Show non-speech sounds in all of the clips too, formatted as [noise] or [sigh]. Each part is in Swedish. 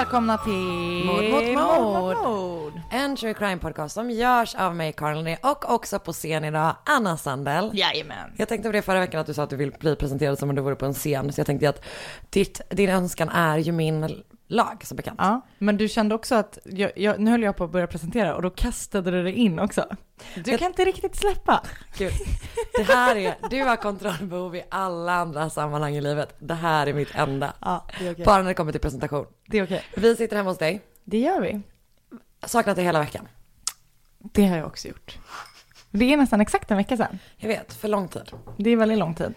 välkomna till Mord mot mord. mord. En true crime podcast som görs av mig, Karin Linné, och också på scen idag, Anna Sandell. Jajamän. Jag tänkte på det förra veckan att du sa att du vill bli presenterad som om du vore på en scen. Så jag tänkte att ditt, din önskan är ju min lag som bekant. Ja, men du kände också att, jag, jag, nu höll jag på att börja presentera och då kastade du dig in också. Du kan inte riktigt släppa. Gud. Det här är, du har kontrollbehov i alla andra sammanhang i livet. Det här är mitt enda. Ja, okej. Bara när det kommer till presentation. Det är okej. Vi sitter hemma hos dig. Det gör vi. Saknat dig hela veckan. Det har jag också gjort. Det är nästan exakt en vecka sedan. Jag vet, för lång tid. Det är väldigt lång tid.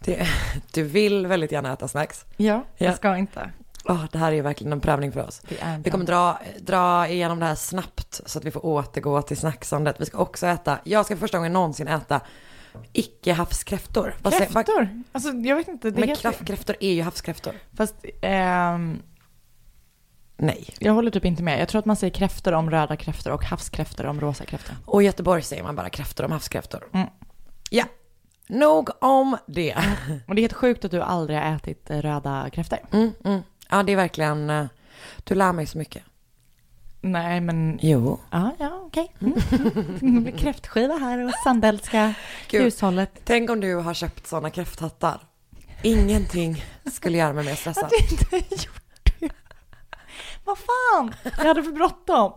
Det, du vill väldigt gärna äta snacks. Ja, jag Ja. ska inte. Åh, det här är ju verkligen en prövning för oss. Vi kommer dra, dra igenom det här snabbt så att vi får återgå till snacksandet. Vi ska också äta, jag ska för första gången någonsin äta icke havskräftor. Kräftor? Alltså jag vet inte. Men heter- kraftkräftor är ju havskräftor. Fast ehm, Nej. jag håller typ inte med. Jag tror att man säger kräftor om röda kräftor och havskräftor om rosa kräftor. Och i Göteborg säger man bara kräftor om havskräftor. Mm. Ja, nog om det. Och det är helt sjukt att du aldrig har ätit eh, röda kräftor. Mm, mm. Ja, det är verkligen, eh, du lär mig så mycket. Nej, men Jo. ja, ja, okej. Mm. Det blir [laughs] kräftskiva här och sandellska [laughs] Gud. hushållet. Tänk om du har köpt sådana kräfthattar. Ingenting skulle göra mig mer stressad. Att du inte gjort det. Vad fan? Jag hade för bråttom.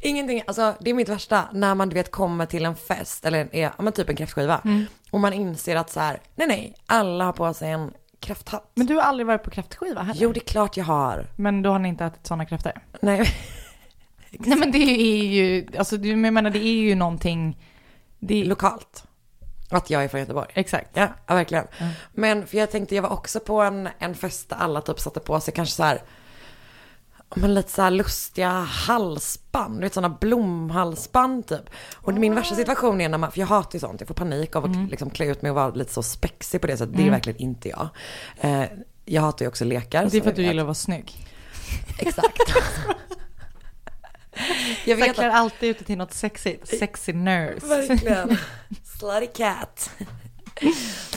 Ingenting, alltså det är mitt värsta när man du vet kommer till en fest eller är, ja men typ en kräftskiva Mm. och man inser att så här, nej nej, alla har på sig en kräfthatt. Men du har aldrig varit på kräftskiva heller? Jo det är klart jag har. Men då har ni inte ätit sådana kräftor? Nej, [laughs] Nej men det är ju, alltså du, menar det är ju någonting, det lokalt. Att jag är från Göteborg. exakt. Ja, ja verkligen. Men för jag tänkte, jag var också på en, en fest där alla typ satte på sig kanske så här, men lite så här lustiga halsband, du vet sådana blomhalsband typ. Och min värsta situation är när man, för jag hatar ju sånt, jag får panik av att liksom klä ut mig och vara lite så spexig på det sättet. Det är verkligen inte jag. Eh, jag hatar ju också lekar. Det är för att du gillar att vara snygg. Exakt. [laughs] jag vet klär att, alltid ut till något sexigt. Sexy nurse. verkligen. [laughs] Slutty cat.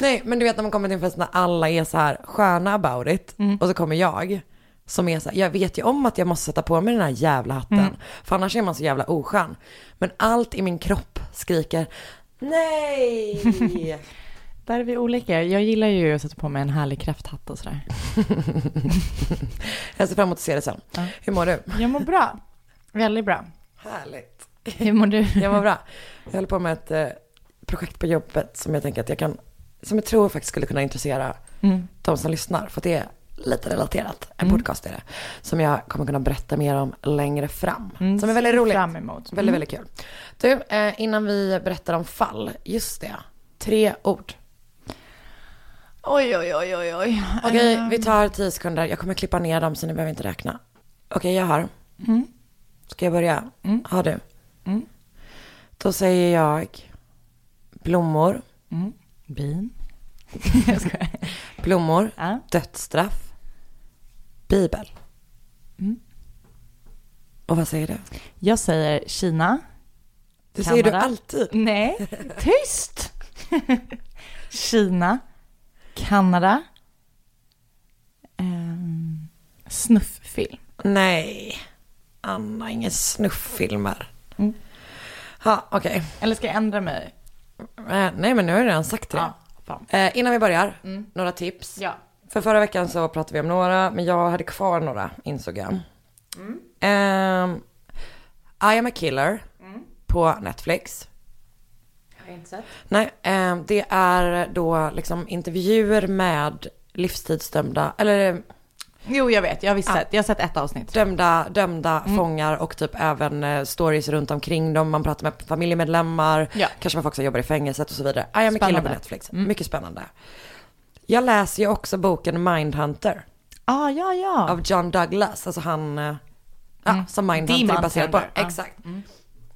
Nej, men du vet när man kommer till en fest när alla är så här sköna about it. Och så kommer jag. Som är så här, jag vet ju om att jag måste sätta på mig den här jävla hatten. För annars är man så jävla oskön. Men allt i min kropp skriker nej. [laughs] Där är vi olika. Jag gillar ju att sätta på mig en härlig kräfthatt och sådär. [laughs] jag ser fram emot att se det sen. Ja. Hur mår du? Jag mår bra. Väldigt bra. Härligt. Hur mår du? [laughs] Jag mår bra. Jag håller på med ett eh, projekt på jobbet som jag tänker att jag kan, som jag tror faktiskt skulle kunna intressera Mm. de som lyssnar. För det lite relaterat. En Mm. podcast är det. Som jag kommer kunna berätta mer om längre fram. Mm, Som är väldigt roligt. Fram emot. Väldigt, väldigt kul. Du, eh, innan vi berättar om fall, just det. Tre ord. Oj, oj, oj, oj, oj. Okej, Ehm, vi tar tio sekunder. Jag kommer klippa ner dem så ni behöver inte räkna. Okej, jag har. Mm. Ska jag börja? Mm. Har du? Mm. Då säger jag blommor, Mm. Bin. [laughs] blommor, Ja. dödsstraff, bibel. Mm. Och vad säger du? Jag säger Kina. Det säger du Kanada. alltid. Nej, tyst! [laughs] Kina, Kanada, ehm, snufffilm. Nej, Anna, inga snufffilmer. Mm. Ja, okej. Eller ska jag ändra mig? Eh, nej, men nu har jag redan sagt det. Ja. Eh, innan vi börjar, Mm. några tips. Ja. För förra veckan så pratade vi om några, men jag hade kvar några, insåg jag. Mm. Ehm, I am a killer på Netflix. Har jag inte sett. Nej, ehm, det är då liksom intervjuer med livstidsdömda, eller Jo, jag vet. Jag har visst Ja. sett. Jag har sett ett avsnitt. dömda, dömda fångar och typ även eh, stories runt omkring dem. Man pratar med familjemedlemmar, Ja. kanske med folk som jobbar i fängelset och så vidare. I am a killer på Netflix. Mycket spännande. Jag läser ju också boken Mindhunter Ah, ja, ja. av John Douglas, alltså han eh, ja, Mm. som Mindhunter är Demon baserad på. Ja. Exakt.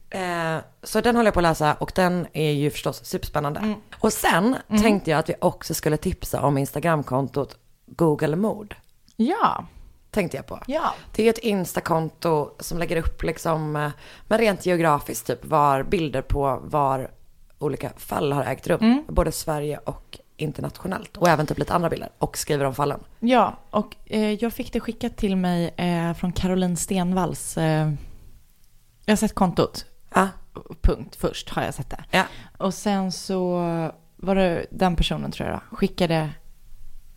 Eh, så den håller jag på att läsa och den är ju förstås superspännande. Mm. Och sen tänkte jag att vi också skulle tipsa om Instagramkontot Google Mord. Ja. Tänkte jag på. Ja. Det är ett Instakonto som lägger upp liksom, eh, men rent geografiskt typ, var bilder på var olika fall har ägt rum. Mm. Både Sverige och internationellt och även typ lite andra bilder och skriver om fallen. Ja, och eh, jag fick det skickat till mig eh, från Caroline Stenvalls. Eh, jag har sett kontot. Ja. Punkt först har jag sett det. Ja. Och sen så var det den personen tror jag då, skickade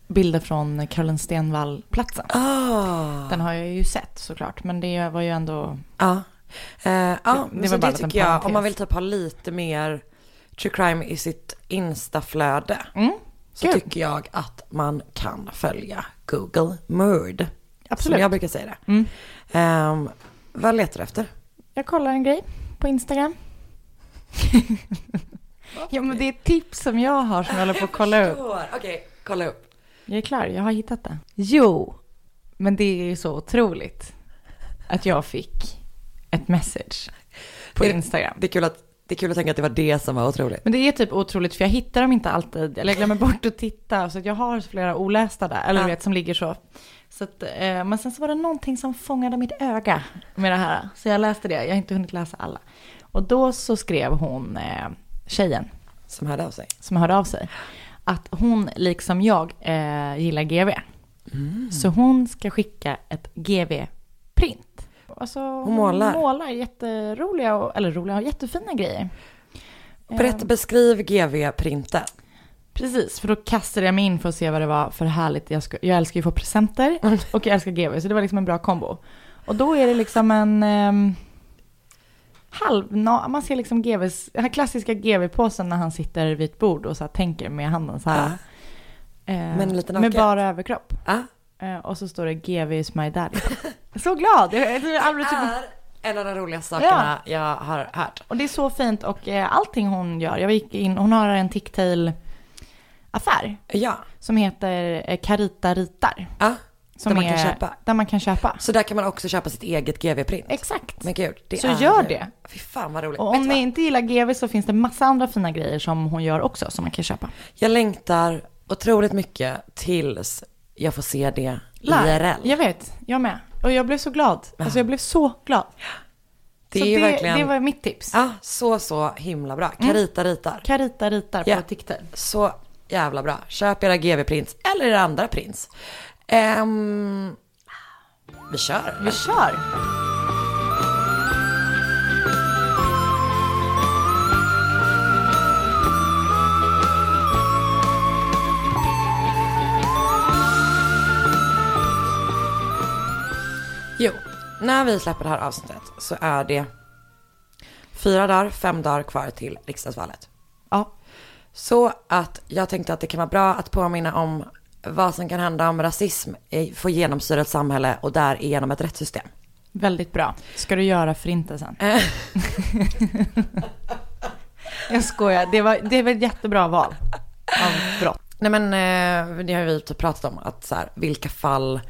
bilder från Caroline Stenvall-platsen. Ah. Den har jag ju sett såklart, men det var ju ändå... Ja. Eh, ja, Det- det var så bara det tycker jag, om man vill typ ha lite mer true crime i sitt instaflöde. Mm, Så Kul. tycker jag att man kan följa Google Murd. absolut. Som jag brukar säga det. Mm. Ehm, vad letar du efter? Jag kollar en grej på Instagram. [laughs] ja, men det är ett tips som jag har som jag håller på att kolla upp. Okej, kolla upp. Jag är klar, jag har hittat det. Jo, men det är ju så otroligt att jag fick ett message på Instagram. Det är kul att, det är kul att tänka att det var det som var otroligt. Men det är typ otroligt för jag hittar dem inte alltid, eller jag glömmer bort att titta, så att jag har flera olästa där, eller Ja. vet som ligger så. så att, eh, men sen så var det någonting som fångade mitt öga med det här, så jag läste det, jag har inte hunnit läsa alla. Och då så skrev hon, eh, tjejen Som hörde av sig. som hörde av sig, att hon liksom jag eh, gillar GV. Mm. Så hon ska skicka ett GV-print. Alltså, hon målar. målar jätteroliga, och, eller roliga, och jättefina grejer. Berätta, Eh, beskriv GV-printen. Precis, för då kastade jag mig in för att se vad det var för härligt. Jag, ska, jag älskar ju att få presenter Mm. och jag älskar GV, så det var liksom en bra kombo. Och då är det liksom en ehm, halv, man ser liksom GVs, den här klassiska GV-påsen när han sitter vid ett bord och så tänker med handen så här. Eh, Men lite med bara överkropp. Ja. Eh, och så står det GV is my daddy. [laughs] så glad! Jag, jag, jag, aldrig typ, är en av de roligaste sakerna jag har hört. och det är så fint och eh, allting hon gör. Jag gick in, hon har en ticktail affär Ja, som heter eh, Carita ritar. ja. Som Där man är, kan köpa. Där man kan köpa. Så där kan man också köpa sitt eget GV-print. Exakt. Men gud, det Så är gör det. Fy fan vad roligt. Och om ni inte gillar GV så finns det massa andra fina grejer som hon gör också som man kan köpa. Jag längtar otroligt mycket tills jag får se det Live. IRL. Jag vet, jag med. Och jag blev så glad. Alltså jag blev så glad. det så är det, verkligen, det var mitt tips. ja, så, så himla bra. Carita ritar. Carita ritar Ja. på ticktail. Så jävla bra. Köp era GV-prints eller era andra prints. Ehm, vi kör. Vi kör! Jo, när vi släpper det här avsnittet så är det fyra dagar, fem dagar kvar till riksdagsvalet. Ja, Så att jag tänkte att det kan vara bra att påminna om vad som kan hända om rasism får genomsyra ett samhälle och därigenom ett rättssystem. väldigt bra. Ska du göra förintelsen? Eh, [laughs] Jag skojar, det var, det var ett jättebra val av brott. Nej men eh, det har vi typ pratat om att så här, vilka fall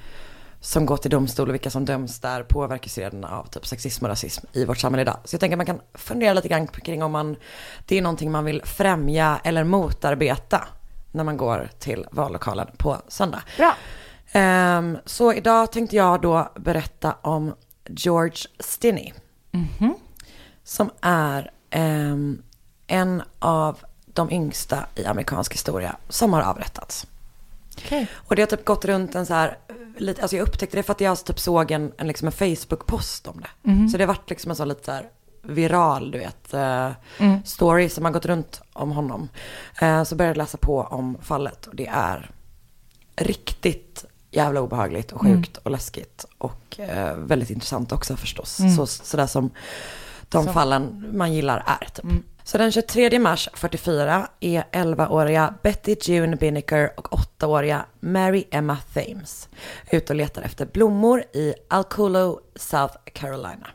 som går till domstol och vilka som döms där påverkar serien av typ sexism och rasism i vårt samhälle idag. Så jag tänker att man kan fundera lite grann kring om man, det är någonting man vill främja eller motarbeta när man går till vallokalen på söndag. Bra. Ehm, så idag tänkte jag då berätta om George Stinney. Mhm. Som är ehm, en av de yngsta i amerikansk historia som har avrättats. Okej. Och det har typ gått runt en så här, lite, alltså jag upptäckte det för att jag typ såg en, en, liksom en Facebook-post om det. Så det har varit liksom en sån lite så här viral, du vet, eh, story som har gått runt om honom. Eh, så började jag läsa på om fallet och det är riktigt jävla obehagligt och sjukt och läskigt och eh, väldigt intressant också förstås. Så, sådär som de fallen man gillar är typ. Så den 23 mars 44 är 11-åriga Betty June Binnicker och 8-åriga Mary Emma Thames ute och letar efter blommor i Alculo, South Carolina.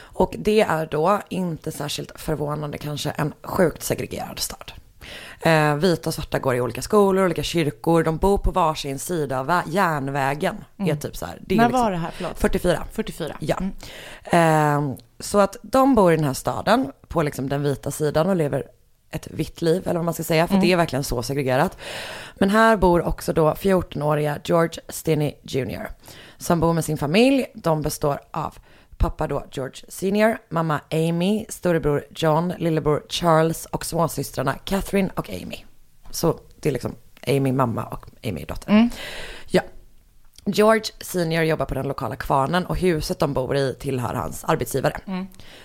Och det är då inte särskilt förvånande kanske en sjukt segregerad stad. Eh, vita och svarta går i olika skolor, olika kyrkor, de bor på varsin sida av vä- järnvägen. Är typ så här, det är När liksom var det här? Förlåt. 44. 44. Ja. Mm. Ehm, så att de bor i den här staden på liksom den vita sidan och lever ett vitt liv, eller vad man ska säga, för det är verkligen så segregerat. Men här bor också då 14-åriga George Stinney Jr. Som bor med sin familj. De består av pappa då George Senior, mamma Amy, storebror John, lillebror Charles och småsystrarna Catherine och Amy. Så det är liksom Amy mamma och Amy dotter. Ja. George senior jobbar på den lokala kvarnen och huset de bor i tillhör hans arbetsgivare.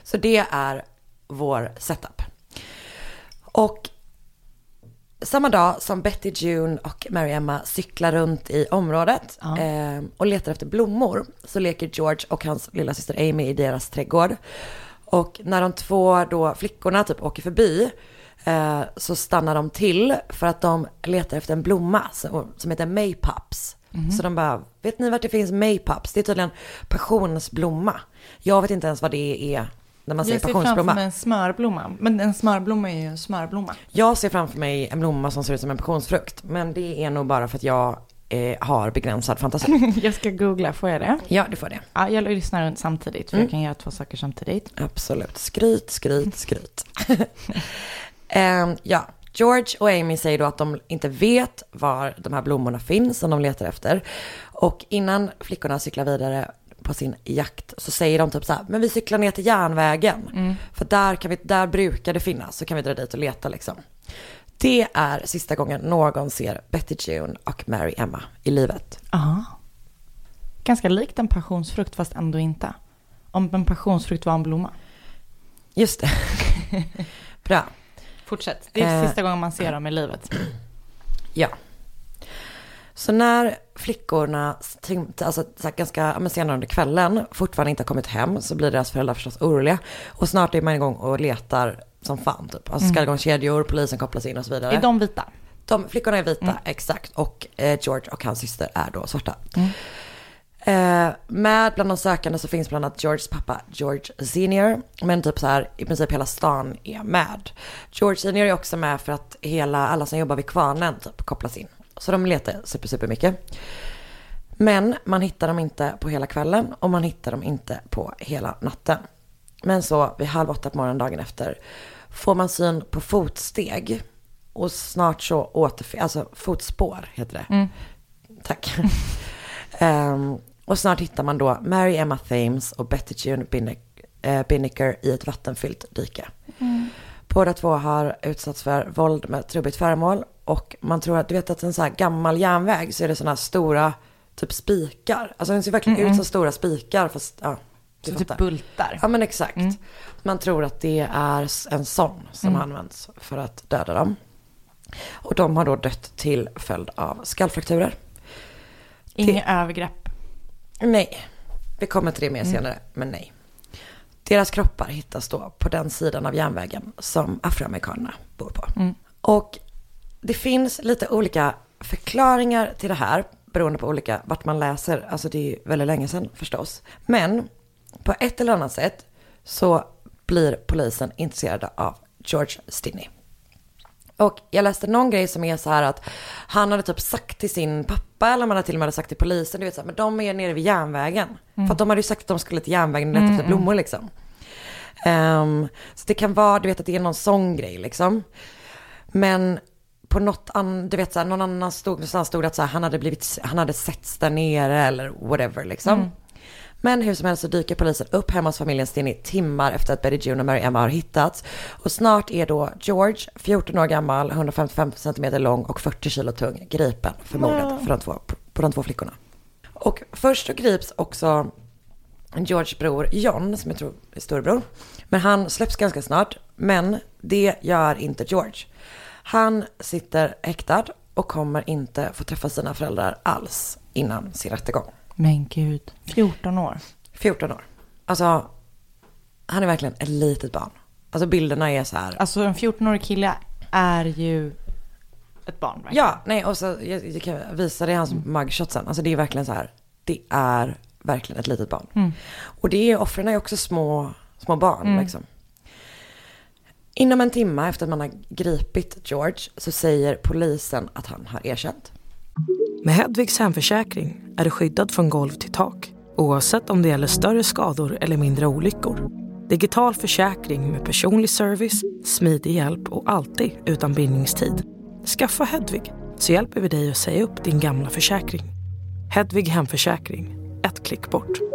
Så det är vår setup. Och samma dag som Betty June och Mary Emma cyklar runt i området Ja. eh, och letar efter blommor så leker George och hans lilla syster Amy i deras trädgård. Och när de två då flickorna typ åker förbi eh, så stannar de till för att de letar efter en blomma som, som heter maypops. Så de bara, vet ni vart det finns maypops? Det är tydligen passionsblomma. Jag vet inte ens vad det är när man säger Jag ser framför mig en smörblomma. Men en smörblomma är ju en smörblomma. Jag ser framför mig en blomma som ser ut som en passionsfrukt. Men det är nog bara för att jag eh, har begränsad fantasi. [laughs] Jag ska googla, får jag det? Ja, det får det. Ja, jag lyssnar runt samtidigt, för jag kan göra två saker samtidigt. Absolut. Skryt, skryt, skryt. [laughs] Ehm, ja, George och Amy säger då att de inte vet var de här blommorna finns som de letar efter. Och innan flickorna cyklar vidare på sin jakt så säger de typ så här, men vi cyklar ner till järnvägen. För där, kan vi, där brukar det finnas, så kan vi dra dit och leta liksom. Det är sista gången någon ser Betty June och Mary Emma i livet. Ja. Ganska likt en passionsfrukt, fast ändå inte. Om en passionsfrukt var en blomma. Just det. [laughs] Bra. Fortsätt. Det är Eh. sista gången man ser dem i livet. Ja. Så när flickorna, alltså ganska men senare under kvällen, fortfarande inte har kommit hem så blir deras föräldrar förstås oroliga. Och snart är man igång och letar som fan typ. Alltså skallgångskedjor, polisen kopplas in och så vidare. Är de vita? De, flickorna är vita, exakt. Och eh, George och hans syster är då svarta. Eh, med bland de sökande så finns bland annat Georges pappa George Senior. Men typ så här, i princip hela stan är med. George Senior är också med för att hela, alla som jobbar vid kvarnen typ kopplas in. Så de letar super, super mycket. Men man hittar dem inte på hela kvällen och man hittar dem inte på hela natten. Men så vid halv åtta på morgonen dagen efter får man syn på fotsteg. Och snart så återfinns, alltså fotspår heter det. Tack. [laughs] Ehm, och snart hittar man då Mary Emma Thames och Betty June eh, Binnicker i ett vattenfyllt dike. Båda två har utsatts för våld med trubbigt föremål. Och man tror att, du vet att en så här gammal järnväg så är det sådana här stora typ spikar. Alltså den ser verkligen ut som stora spikar fast ja. Så typ bultar. Ja men exakt. Man tror att det är en sån som används för att döda dem. Och de har då dött till följd av skallfrakturer. Inga övergrepp. Nej, vi kommer till det mer senare, men nej. Deras kroppar hittas då på den sidan av järnvägen som afroamerikanerna bor på. Och det finns lite olika förklaringar till det här beroende på olika vart man läser. Alltså det är ju väldigt länge sedan förstås. Men på ett eller annat sätt så blir polisen intresserade av George Stinney. Och jag läste någon grej som är så här att han hade typ sagt till sin pappa eller man hade till och med sagt till polisen, du vet så här, men de är nere vid järnvägen. För att de hade ju sagt att de skulle till järnvägen och leta efter blommor liksom. Ehm, så det kan vara, du vet att det är någon sån grej liksom. Men på något annat, du vet så här, någon annan stod, någonstans stod att så här, han hade blivit, han hade setts där nere eller whatever liksom. Men hur som helst så dyker polisen upp hemma hos familjen Stinney timmar efter att Betty June och Mary Emma har hittats. Och snart är då George, 14 år gammal, 155 cm lång och 40 kilo tung, gripen för mordet för de två, på de två flickorna. Och först så grips också Georges bror John, som jag tror är storebror. Men han släpps ganska snart. Men det gör inte George. Han sitter häktad och kommer inte få träffa sina föräldrar alls innan sin rättegång. Men gud, 14 år. 14 år. Alltså, han är verkligen ett litet barn. Alltså bilderna är så här. Alltså en 14-årig kille är ju ett barn. verkligen. Ja, nej och så jag, jag kan visa dig hans mugshot sen. Alltså det är verkligen så här. Det är verkligen ett litet barn. Och det är, offren är också små, små barn liksom. Inom en timme efter att man har gripit George så säger polisen att han har erkänt. Med Hedvigs hemförsäkring är du skyddad från golv till tak oavsett om det gäller större skador eller mindre olyckor. Digital försäkring med personlig service, smidig hjälp och alltid utan bindningstid. Skaffa Hedvig så hjälper vi dig att säga upp din gamla försäkring. Hedvig hemförsäkring, ett klick bort.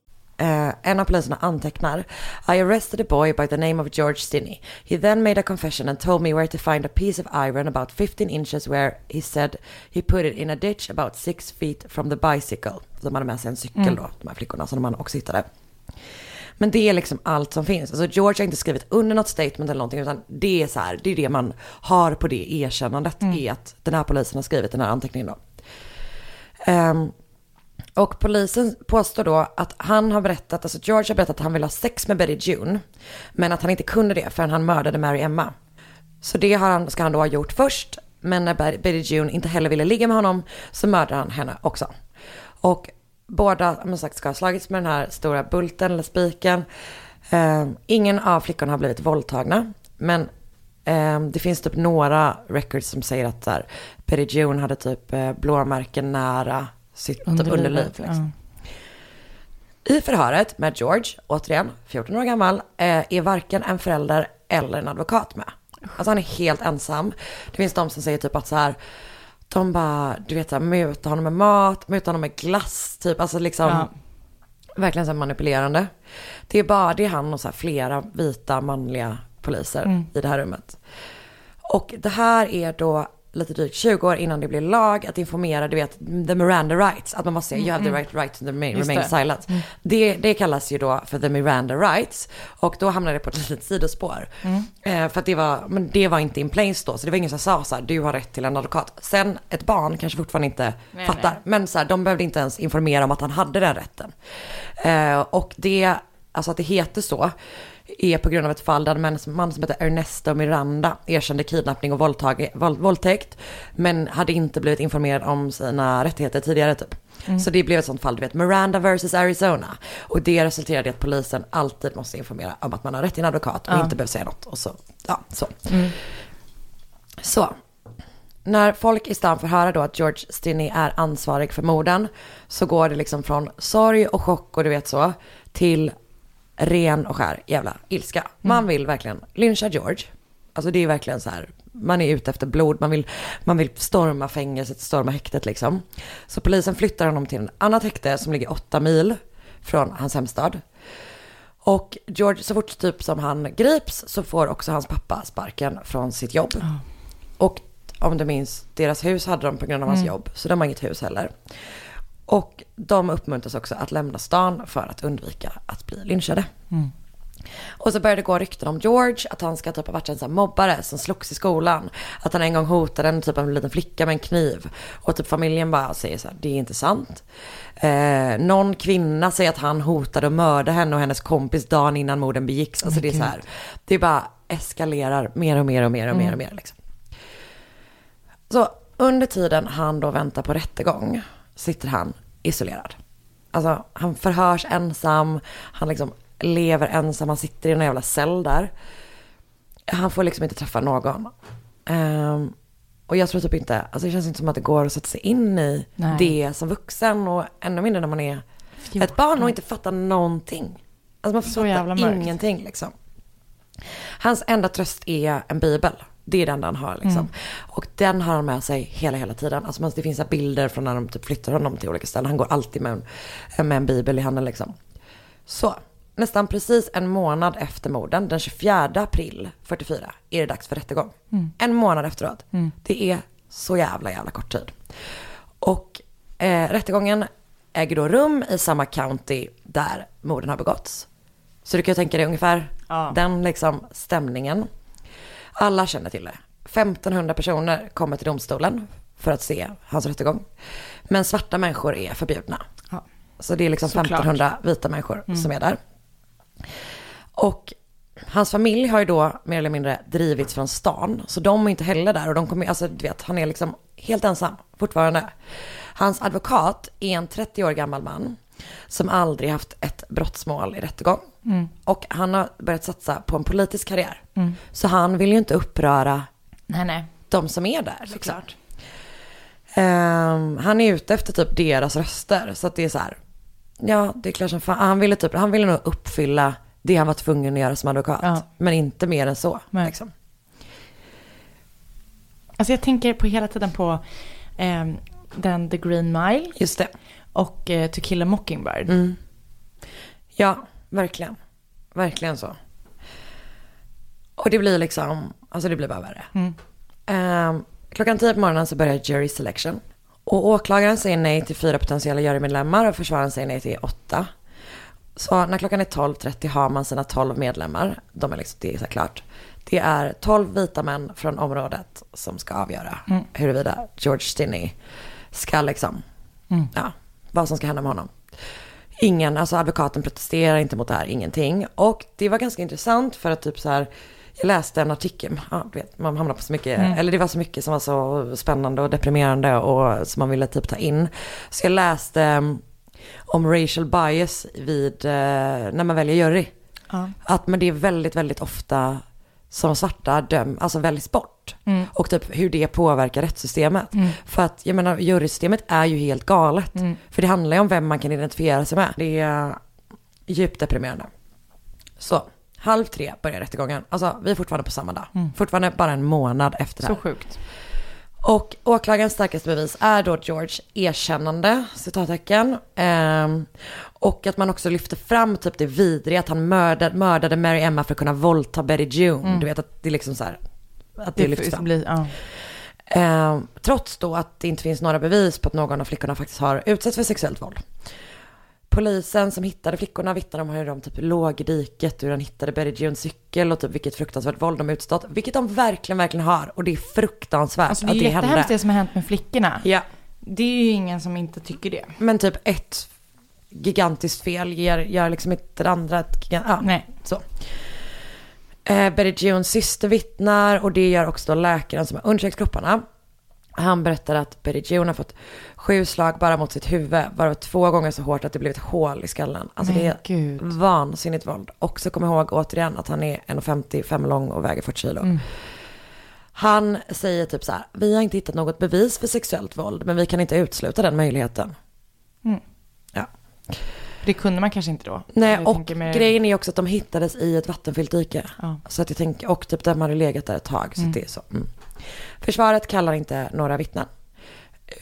Eh, en av poliserna antecknar. I arrested a boy by the name of George Stinney. He then made a confession and told me where to find a piece of iron about 15 inches where he said he put it in a ditch about six feet from the bicycle. De hade med sig en cykel då, de här flickorna som man också hittade. Men det är liksom allt som finns. Alltså George har inte skrivit under något statement eller någonting, utan det är så här, det är det man har på det erkännandet, är att den här polisen har skrivit den här anteckningen då. Ehm, och polisen påstår då att han har berättat, alltså George har berättat att han vill ha sex med Betty June. Men att han inte kunde det förrän han mördade Mary Emma. Så det har han, ska han då ha gjort först. Men när Betty June inte heller ville ligga med honom så mördade han henne också. Och båda, som sagt, ska ha slagits med den här stora bulten eller spiken. Eh, ingen av flickorna har blivit våldtagna. Men eh, det finns typ några records som säger att där, Betty June hade typ eh, blåmärken nära sitt underliv. liksom. I förhöret med George, återigen 14 år gammal, eh, är varken en förälder eller en advokat med. Alltså han är helt ensam. Det finns de som säger typ att så här, de bara, du vet, så här, muta honom med mat, muta honom med glass, typ, alltså liksom, Ja. verkligen så manipulerande. Det är bara, det är han och så här flera vita manliga poliser i det här rummet. Och det här är då lite drygt 20 år innan det blir lag att informera, du vet, the Miranda rights. Att man måste säga, you have the right, right to remain, remain silent. Det, det kallas ju då för the Miranda rights. Och då hamnade det på ett litet sidospår. Eh, för att det var, men det var inte in place då. Så det var ingen som sa så här, du har rätt till en advokat. Sen ett barn kanske fortfarande inte Nej, fattar. nej. Men så här, de behövde inte ens informera om att han hade den rätten. Eh, och det, alltså att det heter så, är på grund av ett fall där en man som heter Ernesto Miranda erkände kidnappning och våldtag, våld, våldtäkt. Men hade inte blivit informerad om sina rättigheter tidigare typ. Så det blev ett sånt fall, du vet, Miranda versus Arizona. Och det resulterade i att polisen alltid måste informera om att man har rätt till en advokat och inte behöver säga något. Och så, ja, så. Så, när folk i stan får höra då att George Stinney är ansvarig för morden så går det liksom från sorg och chock och du vet så till ren och skär jävla ilska. Man vill verkligen lyncha George. Alltså det är verkligen så här, man är ute efter blod, man vill, man vill storma fängelset, storma häktet liksom. Så polisen flyttar honom till ett annat häkte som ligger åtta mil från hans hemstad. Och George, så fort typ som han grips så får också hans pappa sparken från sitt jobb. Och om du minns, deras hus hade de på grund av hans jobb, så de har inget hus heller. Och de uppmuntras också att lämna stan för att undvika att bli lynchade. Och så började det gå rykten om George, att han ska typ ha varit en sån mobbare som slogs i skolan. Att han en gång hotade en typ av en liten flicka med en kniv. Och typ familjen bara säger så här, det är inte sant. Eh, någon kvinna säger att han hotade att mörda henne och hennes kompis dagen innan morden begicks. Alltså det är så här, det bara eskalerar mer och mer och mer och mer och mer liksom. Så under tiden han då väntar på rättegång sitter han isolerad. Alltså han förhörs ensam, han liksom lever ensam, han sitter i en jävla cell där. Han får liksom inte träffa någon. Ehm, och jag tror typ inte, alltså det känns inte som att det går att sätta sig in i Nej. det som vuxen och ännu mindre när man är ett barn och inte fattar någonting. Alltså man fattar ingenting liksom. Hans enda tröst är en bibel. Det är den han har liksom. Mm. Och den har han med sig hela, hela tiden. Alltså det finns bilder från när de typ flyttar honom till olika ställen. Han går alltid med en, med en bibel i handen liksom. Så, nästan precis en månad efter morden, den 24 april 44, är det dags för rättegång. En månad efteråt. Det är så jävla, jävla kort tid. Och eh, rättegången äger då rum i samma county där morden har begåtts. Så du kan ju tänka dig ungefär Ja. den liksom stämningen. Alla känner till det. 1500 personer kommer till domstolen för att se hans rättegång. Men svarta människor är förbjudna. Ja. Så det är liksom Såklart. 1500 vita människor som är där. Och hans familj har ju då mer eller mindre drivits från stan. Så de är inte heller där och de kommer, alltså du vet, han är liksom helt ensam fortfarande. Hans advokat är en 30 år gammal man som aldrig haft ett brottsmål i rättegång. Och han har börjat satsa på en politisk karriär. Så han vill ju inte uppröra Nej, nej. de som är där. Liksom. Ehm, han är ute efter typ deras röster. Så att det är så här, ja det är klart som fan. Han ville, typ, han ville nog uppfylla det han var tvungen att göra som advokat. Ja. Men inte mer än så. Nej. Liksom. Alltså jag tänker på hela tiden på ehm, den The Green Mile Just det. Och eh, To Kill a Mockingbird. Mm. Ja, verkligen. Verkligen så. Och det blir liksom, alltså det blir bara värre. Mm. Ehm, klockan tio på morgonen så börjar jury selection. Och åklagaren säger nej till fyra potentiella jurymedlemmar och försvararen säger nej till åtta. Så när klockan är 12.30 har man sina 12 medlemmar. De är liksom, det är så klart. Det är 12 vita män från området som ska avgöra huruvida George Stinney ska liksom, ja, vad som ska hända med honom. Ingen, alltså advokaten protesterar inte mot det här, ingenting. Och det var ganska intressant för att typ så här, jag läste en artikel, ja, du vet, man hamnar på så mycket, eller det var så mycket som var så spännande och deprimerande och som man ville typ ta in. Så jag läste um, om racial bias vid, eh, när man väljer jury. Ja. Att men det är väldigt, väldigt ofta som svarta döm, alltså väljs bort. Och typ hur det påverkar rättssystemet. För att jag menar jurysystemet är ju helt galet. För det handlar ju om vem man kan identifiera sig med. Det är djupt deprimerande. Så, halv tre börjar rättegången. Alltså vi är fortfarande på samma dag. Fortfarande bara en månad efter det Så här. sjukt. Och åklagarens starkaste bevis är då George erkännande, citattecken. Ehm, och att man också lyfter fram typ det vidriga att han mördade, mördade Mary Emma för att kunna våldta Betty June. Du vet att det är liksom så här, att det, lyfts fram. blir, ja. Ehm, trots då att det inte finns några bevis på att någon av flickorna faktiskt har utsatts för sexuellt våld. Polisen som hittade flickorna vittnar om hur de typ låg i diket, hur de hittade Betty Junes cykel och typ vilket fruktansvärt våld de utstått. Vilket de verkligen, verkligen har. Och det är fruktansvärt Alltså det är att ju det jättehemskt hände. det som har hänt med flickorna. Ja, Det är ju ingen som inte tycker det. men typ ett gigantiskt fel ger, gör liksom inte det andra ett gigant, ja, Nej. så. Eh, Betty Junes syster vittnar och det gör också då läkaren som har undersökt kropparna. Han berättar att Betty June har fått sju slag bara mot sitt huvud, varav två gånger så hårt att det blivit hål i skallen. Alltså Men det är gud. vansinnigt våld. Också kom ihåg återigen att han är 1,55 lång och väger 40 kilo. Mm. Han säger typ så här, vi har inte hittat något bevis för sexuellt våld, men vi kan inte utesluta den möjligheten. Mm. Ja. Det kunde man kanske inte då. Nej, Jag och med- grejen är också att de hittades i ett vattenfyllt dike. Ja. Så att jag tänker, och typ de hade legat där ett tag. Så Mm. det är så. Mm. Försvaret kallar inte några vittnen.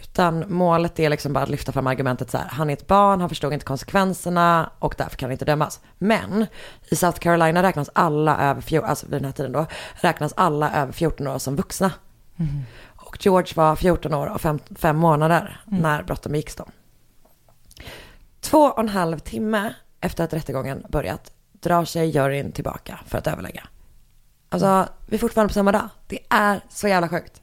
Utan målet är liksom bara att lyfta fram argumentet så här, han är ett barn, han förstod inte konsekvenserna och därför kan han inte dömas. Men i South Carolina räknas alla över 14, alltså vid den här tiden då, räknas alla över 14 år som vuxna. Mm. Och George var 14 år och 5 månader när brotten begicks då. Två och en halv timme efter att rättegången börjat drar sig juryn tillbaka för att överlägga. Alltså, vi är fortfarande på samma dag. Det är så jävla sjukt.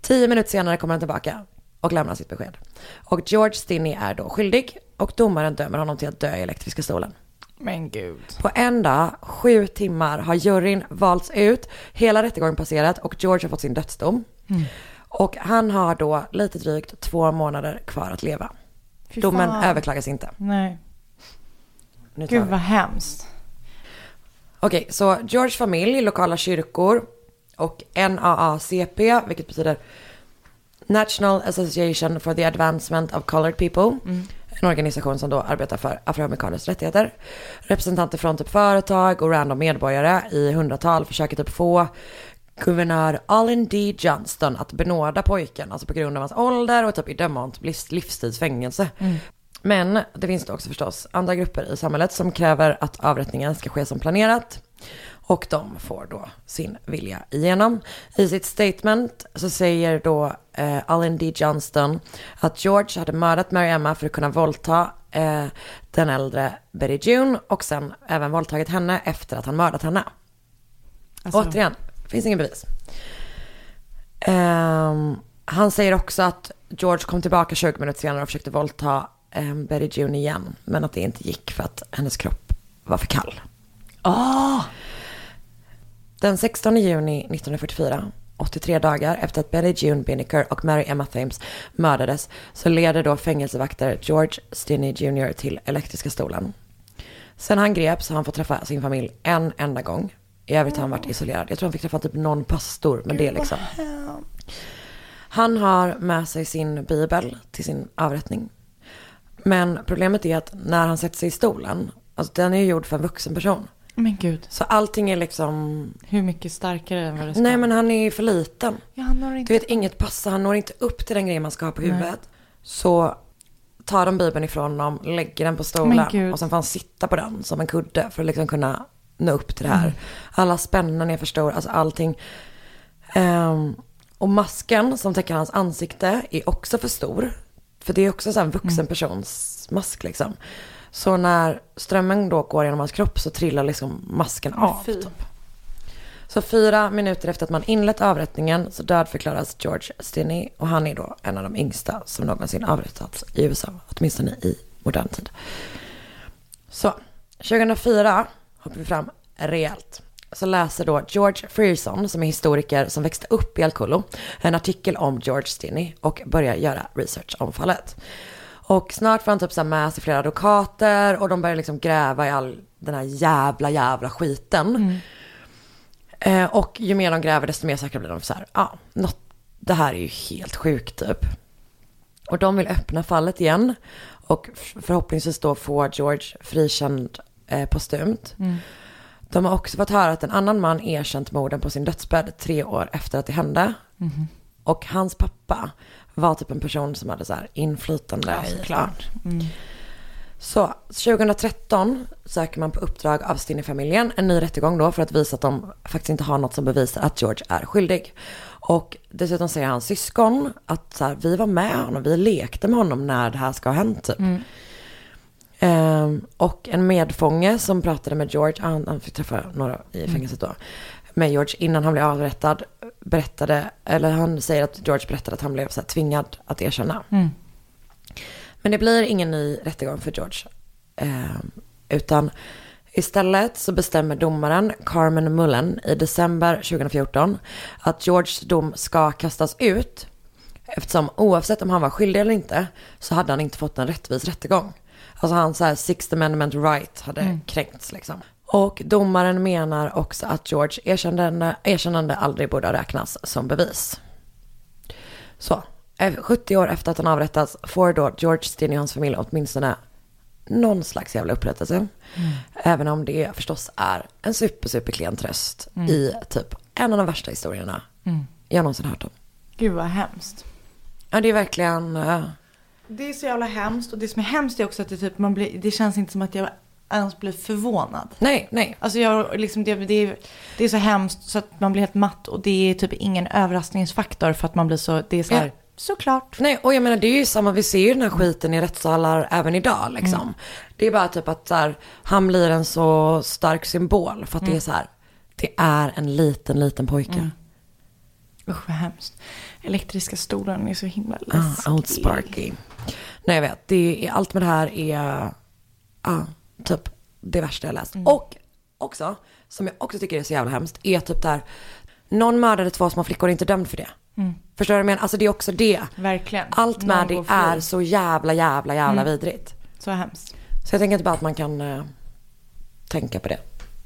Tio minuter senare kommer han tillbaka och lämnar sitt besked. Och George Stinney är då skyldig och domaren dömer honom till att dö i elektriska stolen. Men gud. På en dag, sju timmar, har juryn valts ut, hela rättegången passerat och George har fått sin dödsdom. Och han har då lite drygt två månader kvar att leva. Fy Domen fan. överklagas inte. Nej. Nu Gud vad hemskt. Okej, så George familj, lokala kyrkor och NAACP, vilket betyder National Association for the Advancement of Colored People. En organisation som då arbetar för afroamerikaners rättigheter. Representanter från typ företag och random medborgare i hundratal försöker typ få guvernör Allen D. Johnston att benåda pojken, alltså på grund av hans ålder och typ idöma honom till livs- livstidsfängelse. Men det finns då också förstås andra grupper i samhället som kräver att avrättningen ska ske som planerat. Och de får då sin vilja igenom. I sitt statement så säger då eh, Allen D. Johnston att George hade mördat Mary Emma för att kunna våldta eh, den äldre Betty June och sen även våldtagit henne efter att han mördat henne. Alltså, Återigen, finns ingen bevis. Ehm, han säger också att George kom tillbaka 20 minuter senare och försökte våldta Betty June igen. Men att det inte gick för att hennes kropp var för kall. Den 16 juni 1944, 83 dagar efter att Betty June Binnicker och Mary Emma Thames mördades, så leder då fängelsevakter George Stinney Jr. till elektriska stolen. Sen han greps har han fått träffa sin familj en enda gång. I övrigt har han varit isolerad. Jag tror han fick träffa typ någon pastor, men det är liksom. Han har med sig sin bibel till sin avrättning. Men problemet är att när han sätter sig i stolen, alltså den är ju gjord för en vuxen person. Men gud, Så allting är liksom, hur mycket starkare än vad det ska nej men han är för liten. Ja, han når inte... Du vet, inget passar, han når inte upp till den grejen man ska ha på huvudet. Så tar de bibeln ifrån honom, lägger den på stolen och sen får han sitta på den som en kudde för att liksom kunna nå upp till det här. Mm. Alla spännen är för stora, alltså allting. Ehm, och masken som täcker hans ansikte är också för stor. För det är också så en Mm. vuxen persons mask liksom. Så när strömmen då går genom hans kropp så trillar liksom masken av. Typ. Så fyra minuter efter att man inlett avrättningen så dödförklaras George Stinney och han är då en av de yngsta som någonsin avrättats i USA, åtminstone i modern tid. Så, 2004 hoppar vi fram rejält. Så läser då George Frearson, som är historiker som växte upp i Alcolo, en artikel om George Stinney och börjar göra research om fallet. Och snart får han typ så med sig flera advokater och de börjar liksom gräva i all den här jävla, jävla skiten. Eh, och ju mer de gräver desto mer säkra blir de så här, ja, något, det här är ju helt sjukt typ. Och de vill öppna fallet igen och förhoppningsvis då få George frikänd eh, postumt. De har också fått höra att en annan man erkänt morden på sin dödsbädd tre år efter att det hände. Och hans pappa var typ en person som hade så här inflytande. Ja, såklart. Mm. så 2013 söker man på uppdrag av Stinney-familjen en ny rättegång då för att visa att de faktiskt inte har något som bevisar att George är skyldig. Och dessutom säger hans syskon att så här, vi var med honom, vi lekte med honom när det här ska ha hänt typ. Ehm, och en medfånge som pratade med George, han, han fick träffa några i fängelset då, med George innan han blev avrättad, berättade, eller han säger att George berättade att han blev så här, tvingad att erkänna. Men det blir ingen ny rättegång för George. Eh, utan istället så bestämmer domaren Carmen Mullen i december 2014 att Georges dom ska kastas ut. Eftersom oavsett om han var skyldig eller inte så hade han inte fått en rättvis rättegång. Alltså hans så här Sixth Amendment right hade kränkts liksom. Och domaren menar också att George erkännande, erkännande aldrig borde ha räknats som bevis. Så, eh, 70 år efter att han avrättats får då George Stinney och hans familj åtminstone någon slags jävla upprättelse. Även om det förstås är en super, super klen tröst i typ en av de värsta historierna jag någonsin hört om. Gud vad hemskt. Ja, det är verkligen... Det är så jävla hemskt och det som är hemskt är också att det, typ, man blir, det känns inte som att jag ens blir förvånad. nej, nej. Alltså jag, liksom, det, det, är- det är så hemskt så att man blir helt matt och det är typ ingen överraskningsfaktor för att man blir så, det är så här, Ja. såklart. Nej, och jag menar det är ju samma, vi ser ju den här skiten i rättssalar även idag liksom. Det är bara typ att så här, han blir en så stark symbol för att det är så här, det är en liten, liten pojke. Usch vad hemskt. Elektriska stolen är så himla läskig. Ah, Old Sparky. Nej jag vet, det är, allt med det här är ah, typ det värsta jag läst. Och också, som jag också tycker är så jävla hemskt, är typ där, någon mördade två små flickor och är inte dömd för det. Förstår du vad jag menar? Alltså det är också det. Verkligen. Allt med Någon det är så jävla, jävla, jävla vidrigt. Så hemskt. Så jag tänker inte bara att man kan eh, tänka på det.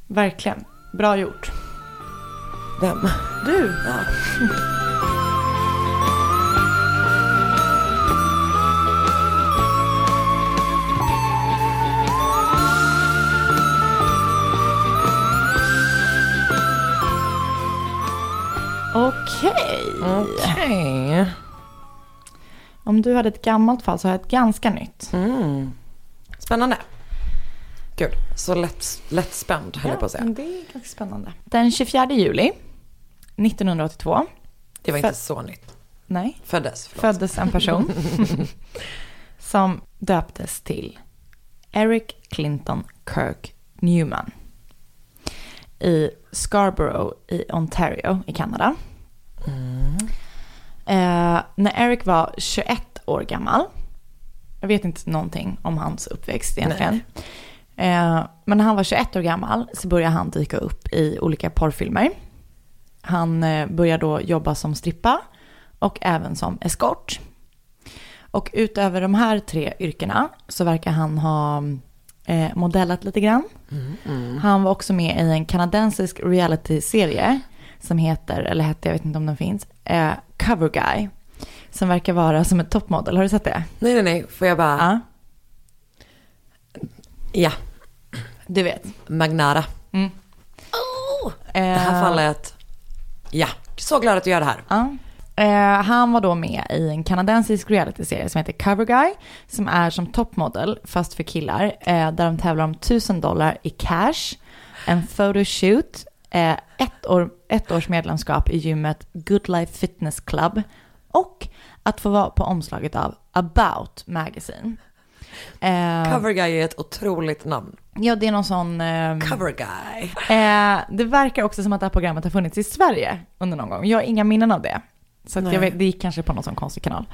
Verkligen. Bra gjort. Vem? Du. [laughs] Okej. Okej. Om du hade ett gammalt fall så har jag ett ganska nytt. Mm. Spännande. Kul. Så lätt, lätt spänd höll jag på att säga. det är ganska spännande. Den 24 juli 1982. Det var inte så nytt. Nej. Föddes, förlåt. föddes en person [laughs] som döptes till Eric Clinton Kirk Newman i Scarborough i Ontario i Kanada. Eh, när Eric var 21 år gammal, jag vet inte någonting om hans uppväxt egentligen. Eh, men när han var 21 år gammal så började han dyka upp i olika porrfilmer. Han eh, började då jobba som strippa och även som eskort. Och utöver de här tre yrkena så verkar han ha eh, modellat lite grann. Han var också med i en kanadensisk reality-serie som heter, eller hette, jag vet inte om den finns, eh, Cover Guy. som verkar vara som ett toppmodell. Har du sett det? Nej, nej, nej. Får jag bara... Ja, Ja. du vet. Magnara. Mm. Det här Eh, fallet. Ja. Så glad att du gör det här. Ja. Eh, han var då med i en kanadensisk realityserie som heter Cover Guy, som är som toppmodell, fast för killar, eh, där de tävlar om 1000 dollar i cash, en photoshoot, eh, ett, år, ett års medlemskap i gymmet Good Life Fitness Club och att få vara på omslaget av About Magazine. Eh, Cover guy är ett otroligt namn. Ja, det är någon sån... ehm, Cover guy. Eh, det verkar också som att det här programmet har funnits i Sverige under någon gång. Jag har inga minnen av det. Så jag vet, det gick kanske på någon sån konstig kanal.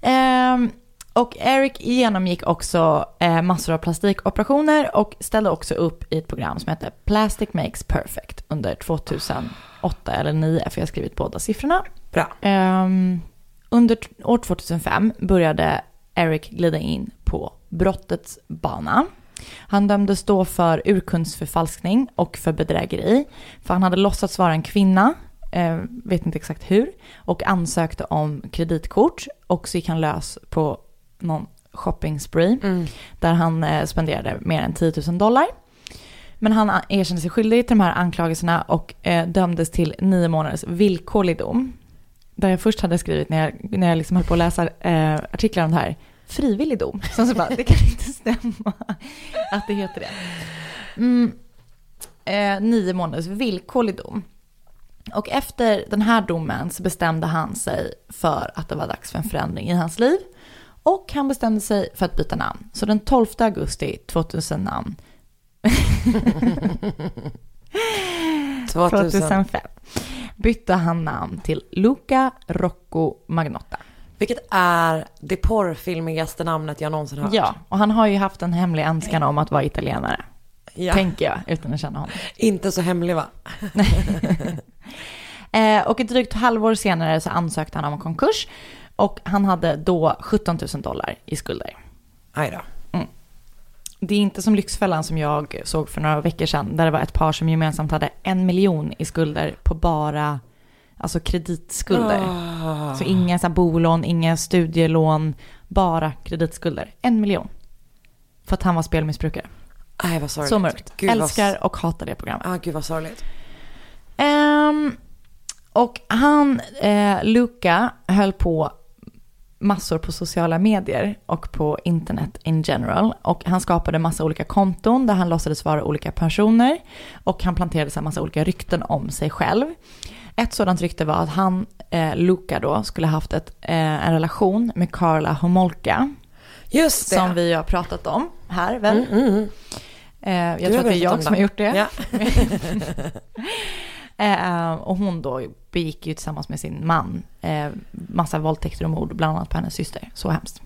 Ehm, och Eric genomgick också eh, massor av plastikoperationer och ställde också upp i ett program som heter Plastic Makes Perfect under 2008 eller 2009, för jag har skrivit båda siffrorna. Bra. Ehm, under år 2005 började Eric glida in på brottets bana. Han dömdes då för urkundsförfalskning och för bedrägeri. För han hade låtsats vara en kvinna, eh, vet inte exakt hur, och ansökte om kreditkort. Och så gick han lös på någon shopping spree där han eh, spenderade mer än 10 000 dollar. Men han a- erkände sig skyldig till de här anklagelserna och eh, dömdes till nio månaders villkorlig dom. Där jag först hade skrivit när jag, när jag liksom höll på att läsa eh, artiklar om det här, frivillig dom. Sen så bara, det kan inte stämma att det heter det. Mm, eh, nio månaders villkorlig dom. Och efter den här domen så bestämde han sig för att det var dags för en förändring i hans liv. Och han bestämde sig för att byta namn. Så den 12 augusti 2000 namn 2000. 2005 bytte han namn till Luca Rocco Magnotta. Vilket är det porrfilmigaste namnet jag någonsin hört. Ja, och han har ju haft en hemlig önskan om att vara italienare. Ja. Tänker jag, utan att känna honom. Inte så hemlig va? [laughs] Eh, och ett drygt halvår senare så ansökte han om konkurs. Och han hade då 17 000 dollar i skulder. Aj då. Det är inte som Lyxfällan som jag såg för några veckor sedan. Där det var ett par som gemensamt hade en miljon i skulder på bara alltså kreditskulder. Ah. Så inga så bolån, inga studielån, bara kreditskulder. En miljon. För att han var spelmissbrukare. Aj vad sorgligt. Så mörkt. Gud, vad- Älskar och hatar det programmet. Ah, gud vad sorgligt. Ehm, och han, eh, Luca, höll på massor på sociala medier och på internet in general. Och han skapade massa olika konton där han låtsades vara olika personer. Och han planterade så här massa olika rykten om sig själv. Ett sådant rykte var att han, eh, Luca då, skulle haft ett, eh, en relation med Carla Homolka. Just det. Som vi har pratat om här väl? Mm, mm. Eh, jag Du tror att det är jag om som har gjort det. Ja. [laughs] [laughs] Eh, och hon då begick ju tillsammans med sin man eh, massa våldtäkter och mord, bland annat på hennes syster. Så hemskt.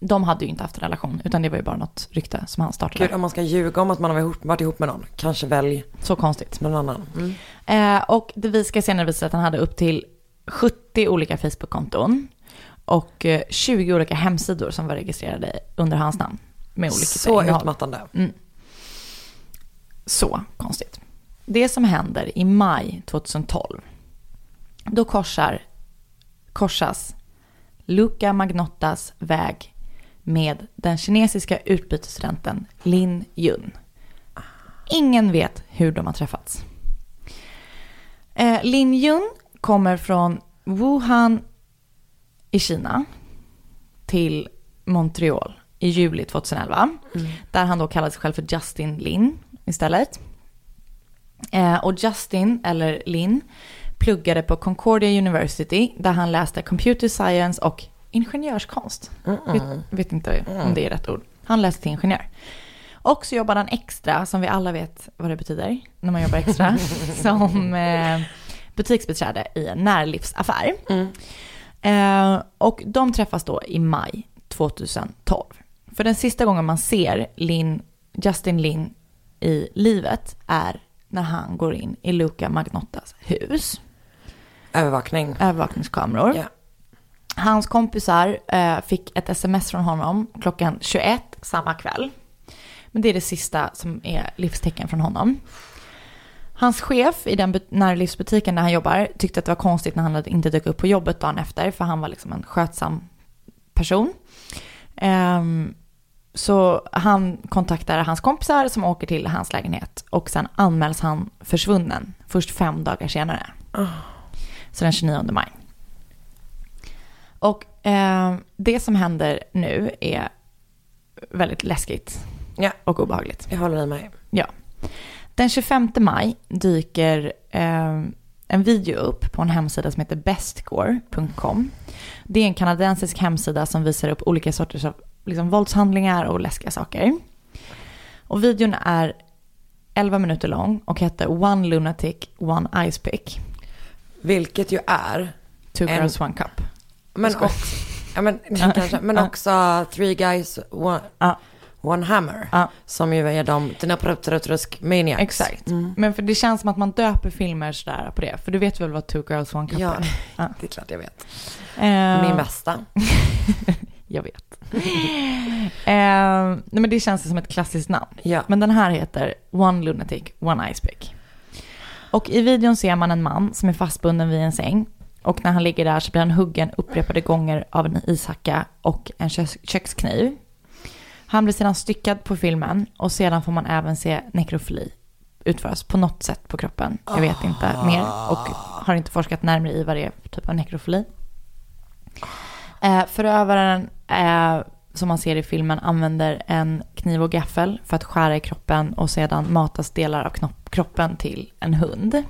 De hade ju inte haft en relation, utan det var ju bara något rykte som han startade. Gud, om man ska ljuga om att man har varit ihop, varit ihop med någon, kanske välj Så konstigt. någon annan. Mm. Eh, och det vi ska senare visa att han hade upp till 70 olika Facebook-konton och eh, 20 olika hemsidor som var registrerade under hans namn. Med olika Så innehåll. utmattande. Så konstigt. Det som händer i maj 2012, då korsar, korsas Luca Magnottas väg med den kinesiska utbytesstudenten Lin Yun. Ingen vet hur de har träffats. Eh, Lin Yun kommer från Wuhan i Kina till Montreal i juli 2011. Där han då kallade sig själv för Justin Lin istället. Eh, och Justin, eller Lin, pluggade på Concordia University där han läste computer science och ingenjörskonst. Vet, vet inte om det är rätt ord. Han läste till ingenjör. Och så jobbade han extra, som vi alla vet vad det betyder när man jobbar extra, [laughs] som eh, butiksbiträde i en närlivsaffär. Eh, och de träffas då i maj 2012. För den sista gången man ser Lin, Justin Lin i livet är när han går in i Luca Magnottas hus. Övervakning. Övervakningskameror. Ja. Hans kompisar eh, fick ett sms från honom klockan 21 samma kväll. Men det är det sista som är livstecken från honom. Hans chef i den but- närlivsbutiken där han jobbar tyckte att det var konstigt när han inte dök upp på jobbet dagen efter, för han var liksom en skötsam person. Ehm, så han kontaktar hans kompisar som åker till hans lägenhet och sen anmäls han försvunnen först fem dagar senare. Så den 29 maj. Och ehm, det som händer nu är väldigt läskigt Ja. och obehagligt. Jag håller mig. Ja. Den 25 maj dyker eh, en video upp på en hemsida som heter bestgore.com. Det är en kanadensisk hemsida som visar upp olika sorters av liksom, våldshandlingar och läskiga saker. Och videon är 11 minuter lång och heter One Lunatic, One Ice Pick. Vilket ju är, Two En- girls, one cup. men, också, ja, men, [laughs] kanske, men också Three Guys, One, Ja. one Hammer. Ja. Som ju är de, dina Prutrusk Maniacs. Exakt. Mm. Men för det känns som att man döper filmer sådär på det. För du vet väl vad Two girls, one cup Ja, är? [laughs] Ja. det är klart jag vet. Eh, Min bästa. [laughs] Jag vet. [laughs] eh, nej men det känns som ett klassiskt namn. Ja. Men den här heter One Lunatic, One Ice Pick. Och i videon ser man en man som är fastbunden vid en säng. Och när han ligger där så blir han huggen upprepade gånger av en ishacka och en kö- kökskniv. Han blir sedan styckad på filmen och sedan får man även se nekrofili utföras på något sätt på kroppen. Jag vet inte mer och har inte forskat närmare i vad det är för typ av nekrofili. Eh, förövaren, eh, som man ser i filmen, använder en kniv och gaffel för att skära i kroppen och sedan matas delar av kroppen till en hund.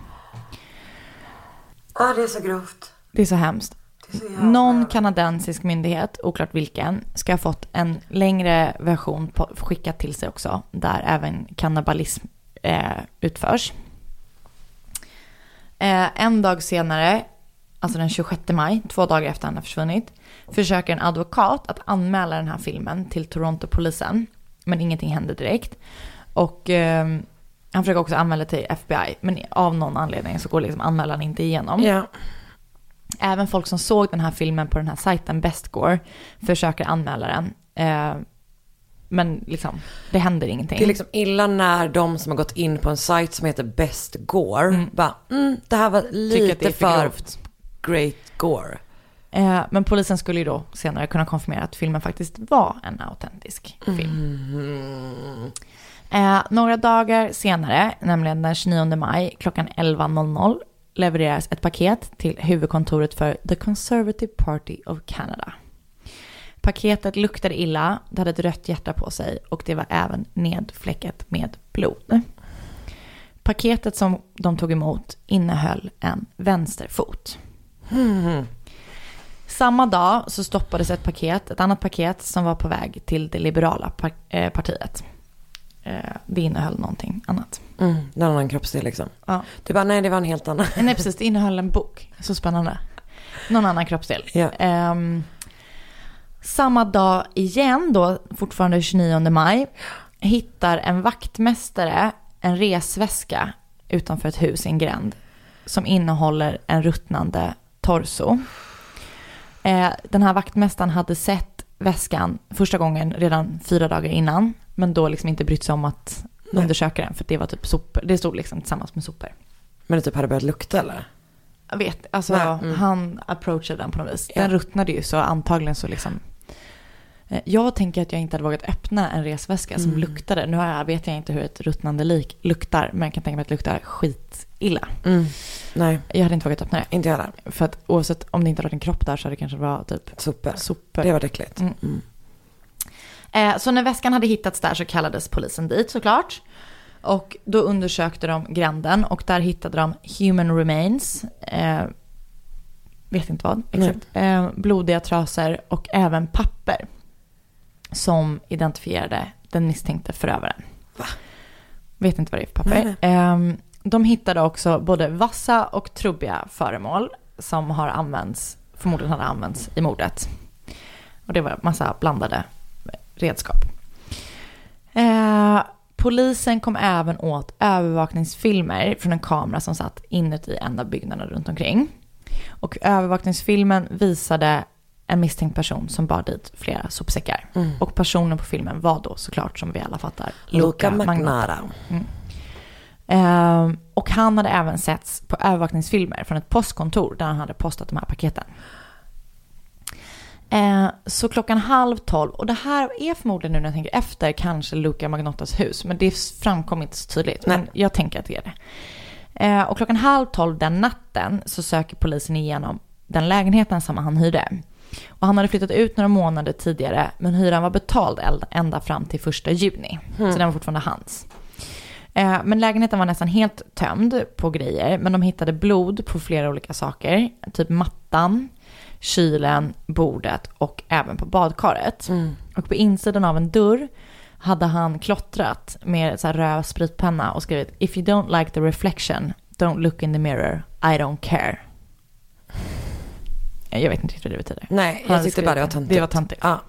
Ja, det är så grovt. Det är så hemskt. Är så Någon kanadensisk myndighet, oklart vilken, ska ha fått en längre version på, skickat till sig också, där även kannibalism eh, utförs. Eh, en dag senare, alltså den 26 maj, två dagar efter han har försvunnit, försöker en advokat att anmäla den här filmen till Toronto-polisen, men ingenting händer direkt. Och eh, han försöker också anmäla till FBI, men av någon anledning så går liksom anmälan inte igenom. Ja. Även folk som såg den här filmen på den här sajten Bestgore försöker anmäla den. Eh, men liksom, det händer ingenting. Det är liksom illa när de som har gått in på en sajt som heter Best Gore bara, mm, det här var lite för för grovt. Great Gore. Eh, men polisen skulle ju då senare kunna konfirmera att filmen faktiskt var en autentisk film. Eh, några dagar senare, nämligen den 29 maj klockan 11.00 levereras ett paket till huvudkontoret för The Conservative Party of Canada. Paketet luktade illa, det hade ett rött hjärta på sig och det var även nedfläckat med blod. Paketet som de tog emot innehöll en vänsterfot. Samma dag så stoppades ett paket, ett annat paket som var på väg till det liberala eh, partiet. Eh, det innehöll någonting annat. Mm, en annan kroppsdel liksom. Ja. Du bara, nej det var en helt annan. Nej precis, det innehöll en bok. Så spännande. Någon annan kroppsdel. Ja. Ehm, samma dag igen då, fortfarande 29 maj, hittar en vaktmästare en resväska utanför ett hus i en gränd som innehåller en ruttnande torso. Eh, den här vaktmästaren hade sett väskan första gången redan fyra dagar innan, men då liksom inte brytt sig om att Nej. undersöka den, för det var typ sopor. Det stod liksom tillsammans med sopor. Men det typ hade börjat lukta eller? Jag vet, alltså Nej, mm. han approachade den på något vis. Ja. Den ruttnade ju så antagligen så liksom. Eh, Jag tänker att jag inte hade vågat öppna en resväska som Mm. luktade. Nu jag, vet jag inte hur ett ruttnande lik luktar, men jag kan tänka mig att det luktar skitilla. Mm. Nej, Jag hade inte vågat öppna det. inte jag heller. För att oavsett om det inte hade varit en kropp där så hade det kanske varit typ Sopor. sopor. Det var äckligt. Mm. Mm. Eh, så när väskan hade hittats där så kallades polisen dit såklart. Och då undersökte de gränden och där hittade de human remains. Eh, vet inte vad exakt. Eh, blodiga trasor och även papper. Som identifierade den misstänkte förövaren. Va? Vet inte vad det är för papper. Eh, de hittade också både vassa och trubbiga föremål som har använts, förmodligen hade använts i mordet. Och det var massa blandade redskap. Eh, polisen kom även åt övervakningsfilmer från en kamera som satt inuti en av byggnaderna runt omkring. Och övervakningsfilmen visade en misstänkt person som bar dit flera sopsäckar. Mm. Och personen på filmen var då såklart, som vi alla fattar, Luca. Magnara. Ehm, och han hade även setts på övervakningsfilmer från ett postkontor där han hade postat de här paketen. Eh, så klockan halv tolv, och det här är förmodligen nu när jag tänker efter kanske Luca Magnottas hus, men det framkom inte så tydligt. Men jag tänker att det är det. Eh, och klockan halv tolv den natten så söker polisen igenom den lägenheten som han hyrde. Och han hade flyttat ut några månader tidigare, men hyran var betald ända fram till första juni. Så den var fortfarande hans. Eh, Men lägenheten var nästan helt tömd på grejer, men de hittade blod på flera olika saker. Typ mattan, kylen, bordet och även på badkaret. Och på insidan av en dörr hade han klottrat med så här röd spritpenna och skrivit If you don't like the reflection, don't look in the mirror, I don't care. Jag vet inte riktigt vad det betyder. Nej, jag tyckte bara det var töntigt. Det var töntigt. Ja.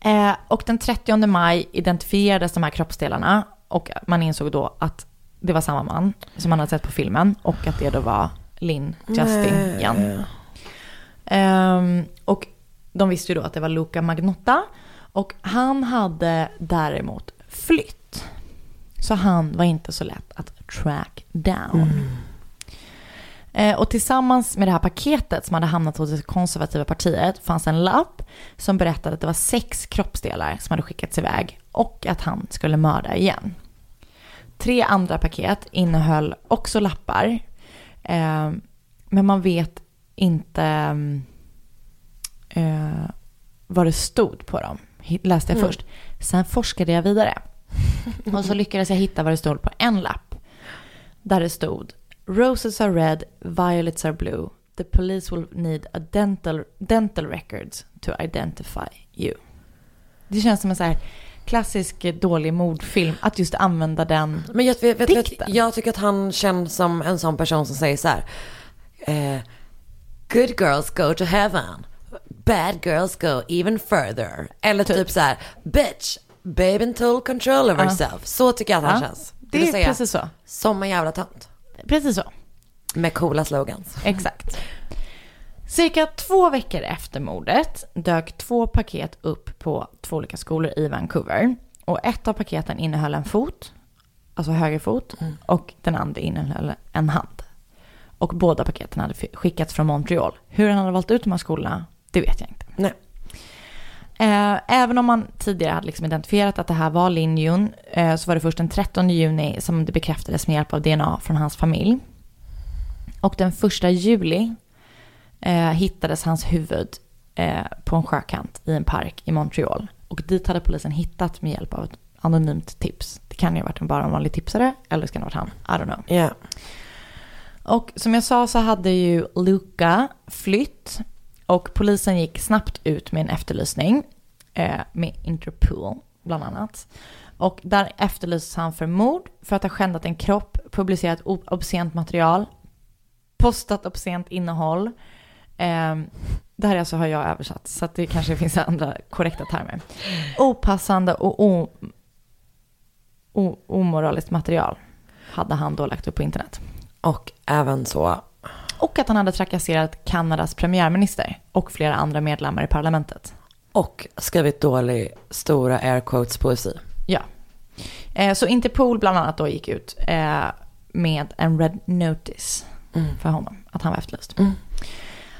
Eh, och den 30 maj identifierades de här kroppsdelarna och man insåg då att det var samma man som man hade sett på filmen och att det då var Lynn Justin Jan. Ehm, och de visste ju då att det var Luca Magnotta och han hade däremot flytt. Så han var inte så lätt att track down. Eh, Och tillsammans med det här paketet som hade hamnat hos det konservativa partiet fanns en lapp som berättade att det var sex kroppsdelar som hade skickats iväg och att han skulle mörda igen. Tre andra paket innehöll också lappar, eh, men man vet inte mm, eh, vad det stod på dem. Läste jag först. Sen forskade jag vidare. [laughs] Och så lyckades jag hitta vad det stod på en lapp. Där det stod Roses are red, violets are blue. The police will need a dental, dental records to identify you. Det känns som en så här klassisk eh, dålig mordfilm att just använda den. Men jag, vet, vet, Dikten. jag tycker att han känns som en sån person som säger så här. Eh, good girls go to heaven. Bad girls go even further. Eller typ, så här. Bitch, babe in total control of herself. Så tycker jag att han Ja, känns. det vill är säga, precis så. Som en jävla tönt. Precis så. Med coola slogans. Exakt. Cirka två veckor efter mordet dök två paket upp på två olika skolor i Vancouver. Och ett av paketen innehöll en fot, alltså höger fot, och den andra innehöll en hand. Och båda paketen hade skickats från Montreal. Hur han hade valt ut de här skolorna, det vet jag inte. Nej. Eh, även om man tidigare hade liksom identifierat att det här var Lin Yun eh, så var det först den 13 juni som det bekräftades med hjälp av DNA från hans familj. Och den första juli eh, hittades hans huvud på en sjökant i en park i Montreal. Och dit hade polisen hittat med hjälp av ett anonymt tips. Det kan ju ha varit en bara en vanlig tipsare eller det kan ha varit han. I don't know. Ja. Och som jag sa så hade ju Luca flytt och polisen gick snabbt ut med en efterlysning eh, med Interpol bland annat. Och där efterlystes han för mord, för att ha skändat en kropp, publicerat obscent material, postat obscent innehåll. Eh, det här alltså har jag översatt, så att det kanske finns andra korrekta termer. Opassande och o- o- omoraliskt material hade han då lagt upp på internet. Och även så. Och att han hade trakasserat Kanadas premiärminister och flera andra medlemmar i parlamentet. Och skrivit dålig, stora air quotes poesi. Ja. Eh, så Interpol bland annat då gick ut eh, med en red notice för honom, att han var efterlyst.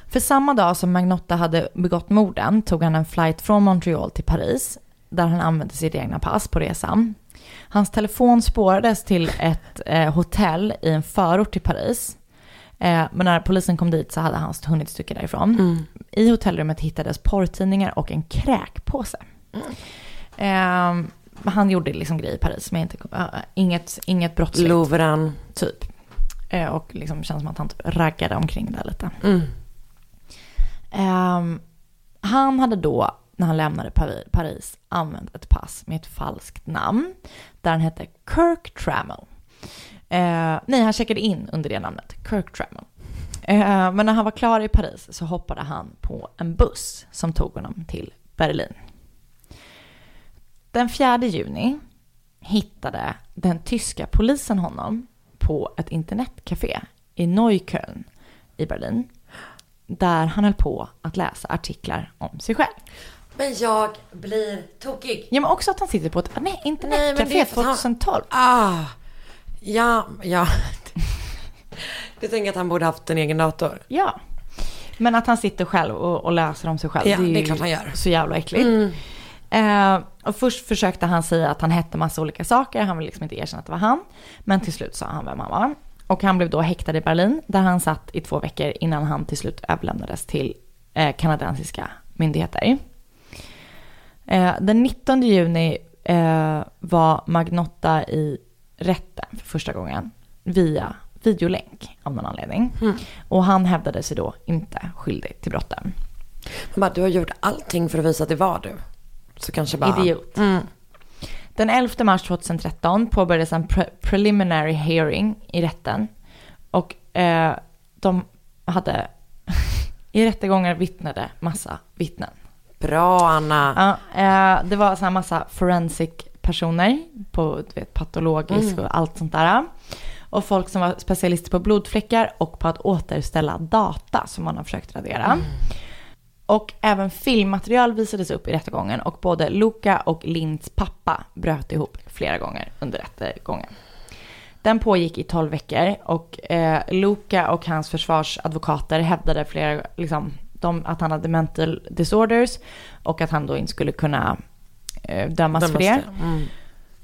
För samma dag som Magnotta hade begått morden tog han en flight från Montreal till Paris, där han använde sitt egna pass på resan. Hans telefon spårades till ett eh, hotell i en förort till Paris. Eh, men när polisen kom dit så hade han hunnit stycka därifrån. I hotellrummet hittades porrtidningar och en kräkpåse. Eh, han gjorde liksom grejer i Paris, men inte, äh, inget, inget brottsligt. Louvren. Typ. Eh, och liksom känns som att han typ raggade omkring där lite. Mm. Ehm, han hade då, när han lämnade Paris, Paris, använt ett pass med ett falskt namn. Där han hette Kirk Trammell. Eh, nej, han checkade in under det namnet, Kirk Trammell. Eh, men när han var klar i Paris så hoppade han på en buss som tog honom till Berlin. Den 4 juni hittade den tyska polisen honom på ett internetcafé i Neukölln i Berlin. Där han höll på att läsa artiklar om sig själv. Men jag blir tokig. Ja men också att han sitter på ett nej, Nej, internetcafé för att han- 2012. Ah, Ja, ja. Du tänker att han borde haft en egen dator? Ja. Men att han sitter själv och, och läser om sig själv. Ja, ju det är klart han gör. Så jävla äckligt. Eh, och först försökte han säga att han hette massa olika saker. Han ville liksom inte erkänna att det var han. Men till slut sa han vem han var. Och han blev då häktad i Berlin. Där han satt i två veckor innan han till slut överlämnades till eh, kanadensiska myndigheter. Eh, den 19 juni eh, var Magnotta i rätten för första gången via videolänk av någon anledning. Och han hävdade sig då inte skyldig till brotten. Han bara, du har gjort allting för att visa att det var du. Så kanske bara... Idiot. Mm. Den 11 mars 2013 påbörjades en pre- preliminary hearing i rätten. Och eh, de hade [laughs] i rättegången vittnade massa vittnen. Bra Anna. Ja, eh, det var så här massa forensic personer på du vet, patologisk och allt sånt där. Och folk som var specialister på blodfläckar och på att återställa data som man har försökt radera. Och även filmmaterial visades upp i rättegången och både Luca och Linds pappa bröt ihop flera gånger under rättegången. Den pågick i 12 veckor och eh, Luca och hans försvarsadvokater hävdade flera, liksom, de, att han hade mental disorders och att han då inte skulle kunna eh, dömas för det. Mm.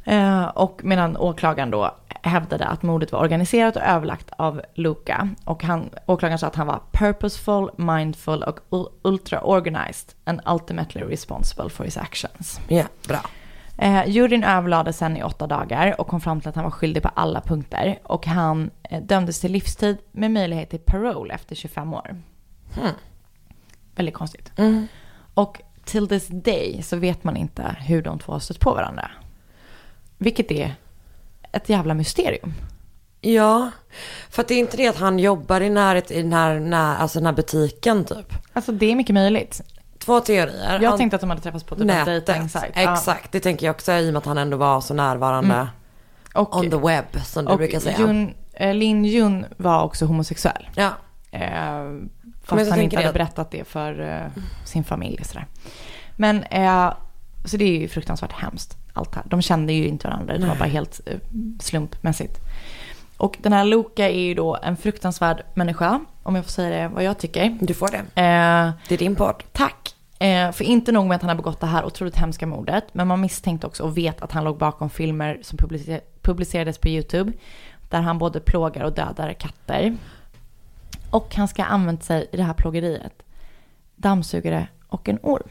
Eh, och medan åklagaren då hävdade att mordet var organiserat och överlagt av Luca. Och han, åklagaren sa att han var purposeful, mindful och ul- ultra organized and ultimately responsible for his actions. Ja, bra. Eh, juryn överlade sen i åtta dagar och kom fram till att han var skyldig på alla punkter. Och han eh, dömdes till livstid med möjlighet till parole efter 25 år. Väldigt konstigt. Och till this day så vet man inte hur de två har stött på varandra. Vilket är ett jävla mysterium. Ja, för att det är inte det att han jobbar i närhet i den här, när, alltså den här butiken typ. Alltså det är mycket möjligt. Två teorier. Jag tänkte att de hade träffats på typ en dejtingsajt. Exakt, det tänker jag också i och med att han ändå var så närvarande Ja. Och, on the web som du och brukar säga. Jun, eh, Lin Jun var också homosexuell. Ja, Eh, fast han inte hade det- berättat det för eh, sin familj. Sådär. Men eh, så det är ju fruktansvärt hemskt allt det här. De kände ju inte varandra, det var bara helt eh, slumpmässigt. Och den här Luca är ju då en fruktansvärd människa, om jag får säga det vad jag tycker. du får det. Eh, Det är din podd. Tack. Eh, för inte nog med att han har begått det här otroligt hemska mordet, men man misstänkte också och vet att han låg bakom filmer som publicer- publicerades på YouTube, där han både plågar och dödar katter. Och han ska ha använt sig i det här plågeriet, dammsugare och en orm.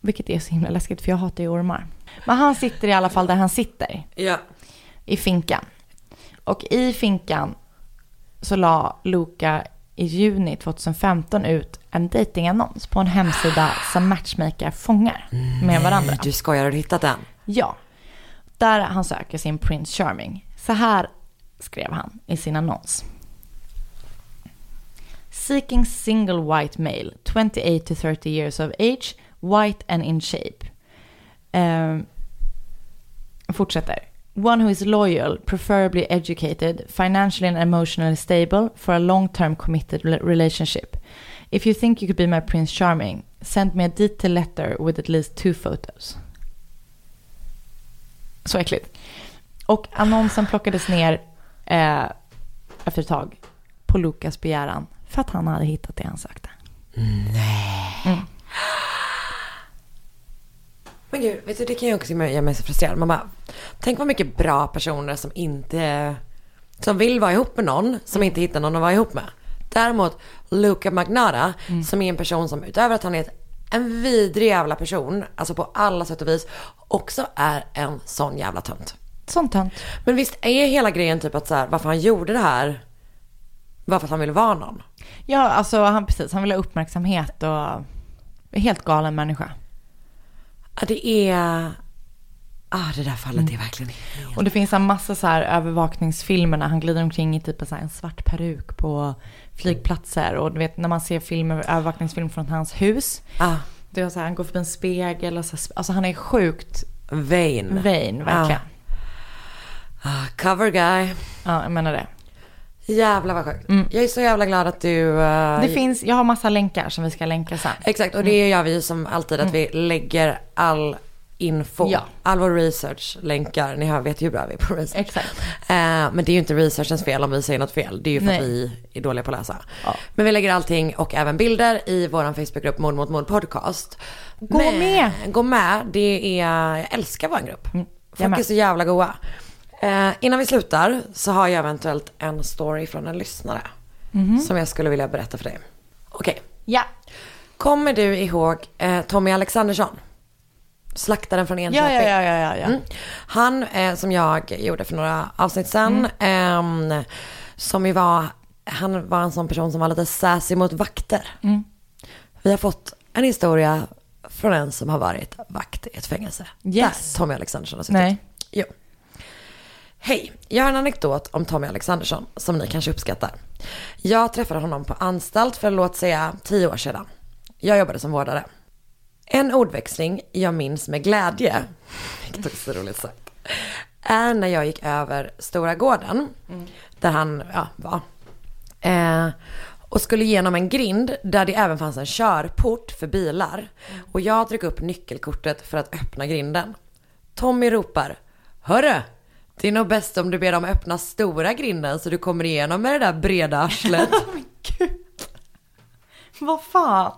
Vilket är så himla läskigt, för jag hatar ju ormar. Men han sitter i alla fall där han sitter, Ja. i finkan. Och i finkan så la Luca i juni 2015 ut en datingannons på en hemsida som matchmaker fångar med varandra. Du skojar, har du hittat den? Ja. Där han söker sin Prince Charming. Så här skrev han i sin annons. Seeking single white male, 28 to 30 years of age, white and in shape. Um, fortsätter. One who is loyal, preferably educated, financially and emotionally stable for a long-term committed relationship. If you think you could be my Prince Charming, send me a detailed letter with at least two photos. Så äckligt. Och annonsen plockades ner eh, efter ett tag på Lukas begäran för att han hade hittat det han sökte. Men gud, vet du, det kan ju också göra mig så frustrerad. Man bara, tänk vad mycket bra personer som inte, som vill vara ihop med någon, som inte hittar någon att vara ihop med. Däremot Luca Magnara, som är en person som utöver att han är en vidrig jävla person, alltså på alla sätt och vis, också är en sån jävla tönt. Sånt tönt. Men visst är hela grejen typ att så här, varför han gjorde det här, var för att han ville vara någon. Ja, alltså han, precis, han vill ha uppmärksamhet och är helt galen människa. Ja, det är, ah det där fallet är verkligen helt... Och det finns en massa så här övervakningsfilmer när han glider omkring i typ en, en svart peruk på flygplatser. Och du vet när man ser filmer, övervakningsfilm från hans hus. Ah, Det är så här, han går förbi en spegel och så här, alltså han är sjukt vain. vain, verkligen. Ah, cover guy. Ja, jag menar det. Jävlar vad sjukt. Jag är så jävla glad att du... eh, Det finns, jag har massa länkar som vi ska länka sen. Exakt, och det gör vi ju som alltid att vi lägger all info. Ja. All vår research länkar, ni hör, vet ju hur bra vi är på research. Exakt. Eh, men det är ju inte researchens fel om vi säger något fel. Det är ju för Nej. att vi är dåliga på att läsa. Ja. Men vi lägger allting och även bilder i vår Facebookgrupp Mord mot mord podcast. Gå Men- med. Gå med. Det är, jag älskar vår grupp. jag Folk är så jävla goa. Eh, innan vi slutar så har jag eventuellt en story från en lyssnare. Mhm. Som jag skulle vilja berätta för dig. Okej. Ja. Kommer du ihåg eh, Tommy Alexandersson? Slaktaren från Enköping. Ja, ja, ja, ja, ja. Mm. Han eh, som jag gjorde för några avsnitt sen. ehm, som ju var, han var en sån person som var lite sassy mot vakter. Mm. Vi har fått en historia från en som har varit vakt i ett fängelse. Yes. Där Tommy Alexandersson har suttit. Nej. Jo. Hej, jag har en anekdot om Tommy Alexandersson som ni kanske uppskattar. Jag träffade honom på anstalt för låt säga tio år sedan. Jag jobbade som vårdare. En ordväxling jag minns med glädje, [laughs] vilket också är roligt sagt, är när jag gick över Stora gården, där han ja, var. Eh, och skulle genom en grind där det även fanns en körport för bilar. Och jag drog upp nyckelkortet för att öppna grinden. Tommy ropar, Hörru! Det är nog bäst om du ber dem öppna stora grinden så du kommer igenom med det där breda arslet. [laughs] Men gud. Vad fan.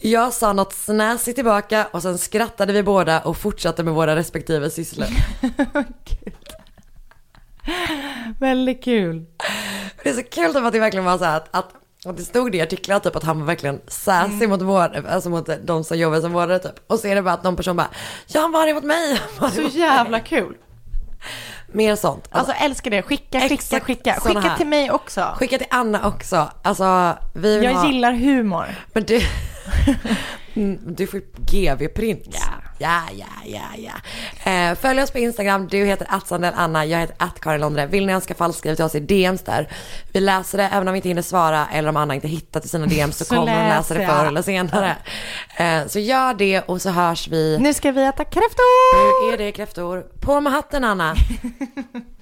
Jag sa något snäsigt tillbaka och sen skrattade vi båda och fortsatte med våra respektive sysslor. [laughs] Väldigt kul. Det är så kul typ att det verkligen var så här att, att, att det stod det i artiklar typ att han var verkligen sassy mot, vård, alltså mot de som jobbar som vårdare typ. Och så är det bara att någon person bara, ja han var det mot mig. Så jävla kul. Mer sånt. Alltså älskar det. Skicka, skicka, skicka. Skicka till mig också. Skicka till Anna också. Alltså vi Jag ha... gillar humor. Men du, [laughs] Mm, du får GV-print. Ja. Ja, ja, ja, ja. Eh, följ oss på Instagram. Du heter Anna. Jag heter att Karin Londre. Vill ni önska fall, skriv till oss i DMs där. Vi läser det även om vi inte hinner svara eller om Anna inte hittar till sina DMs så, [laughs] Så kommer hon läsa det förr eller senare. Eh, så gör det och så hörs vi. Nu ska vi äta kräftor! Nu är det kräftor. På med hatten Anna. [laughs]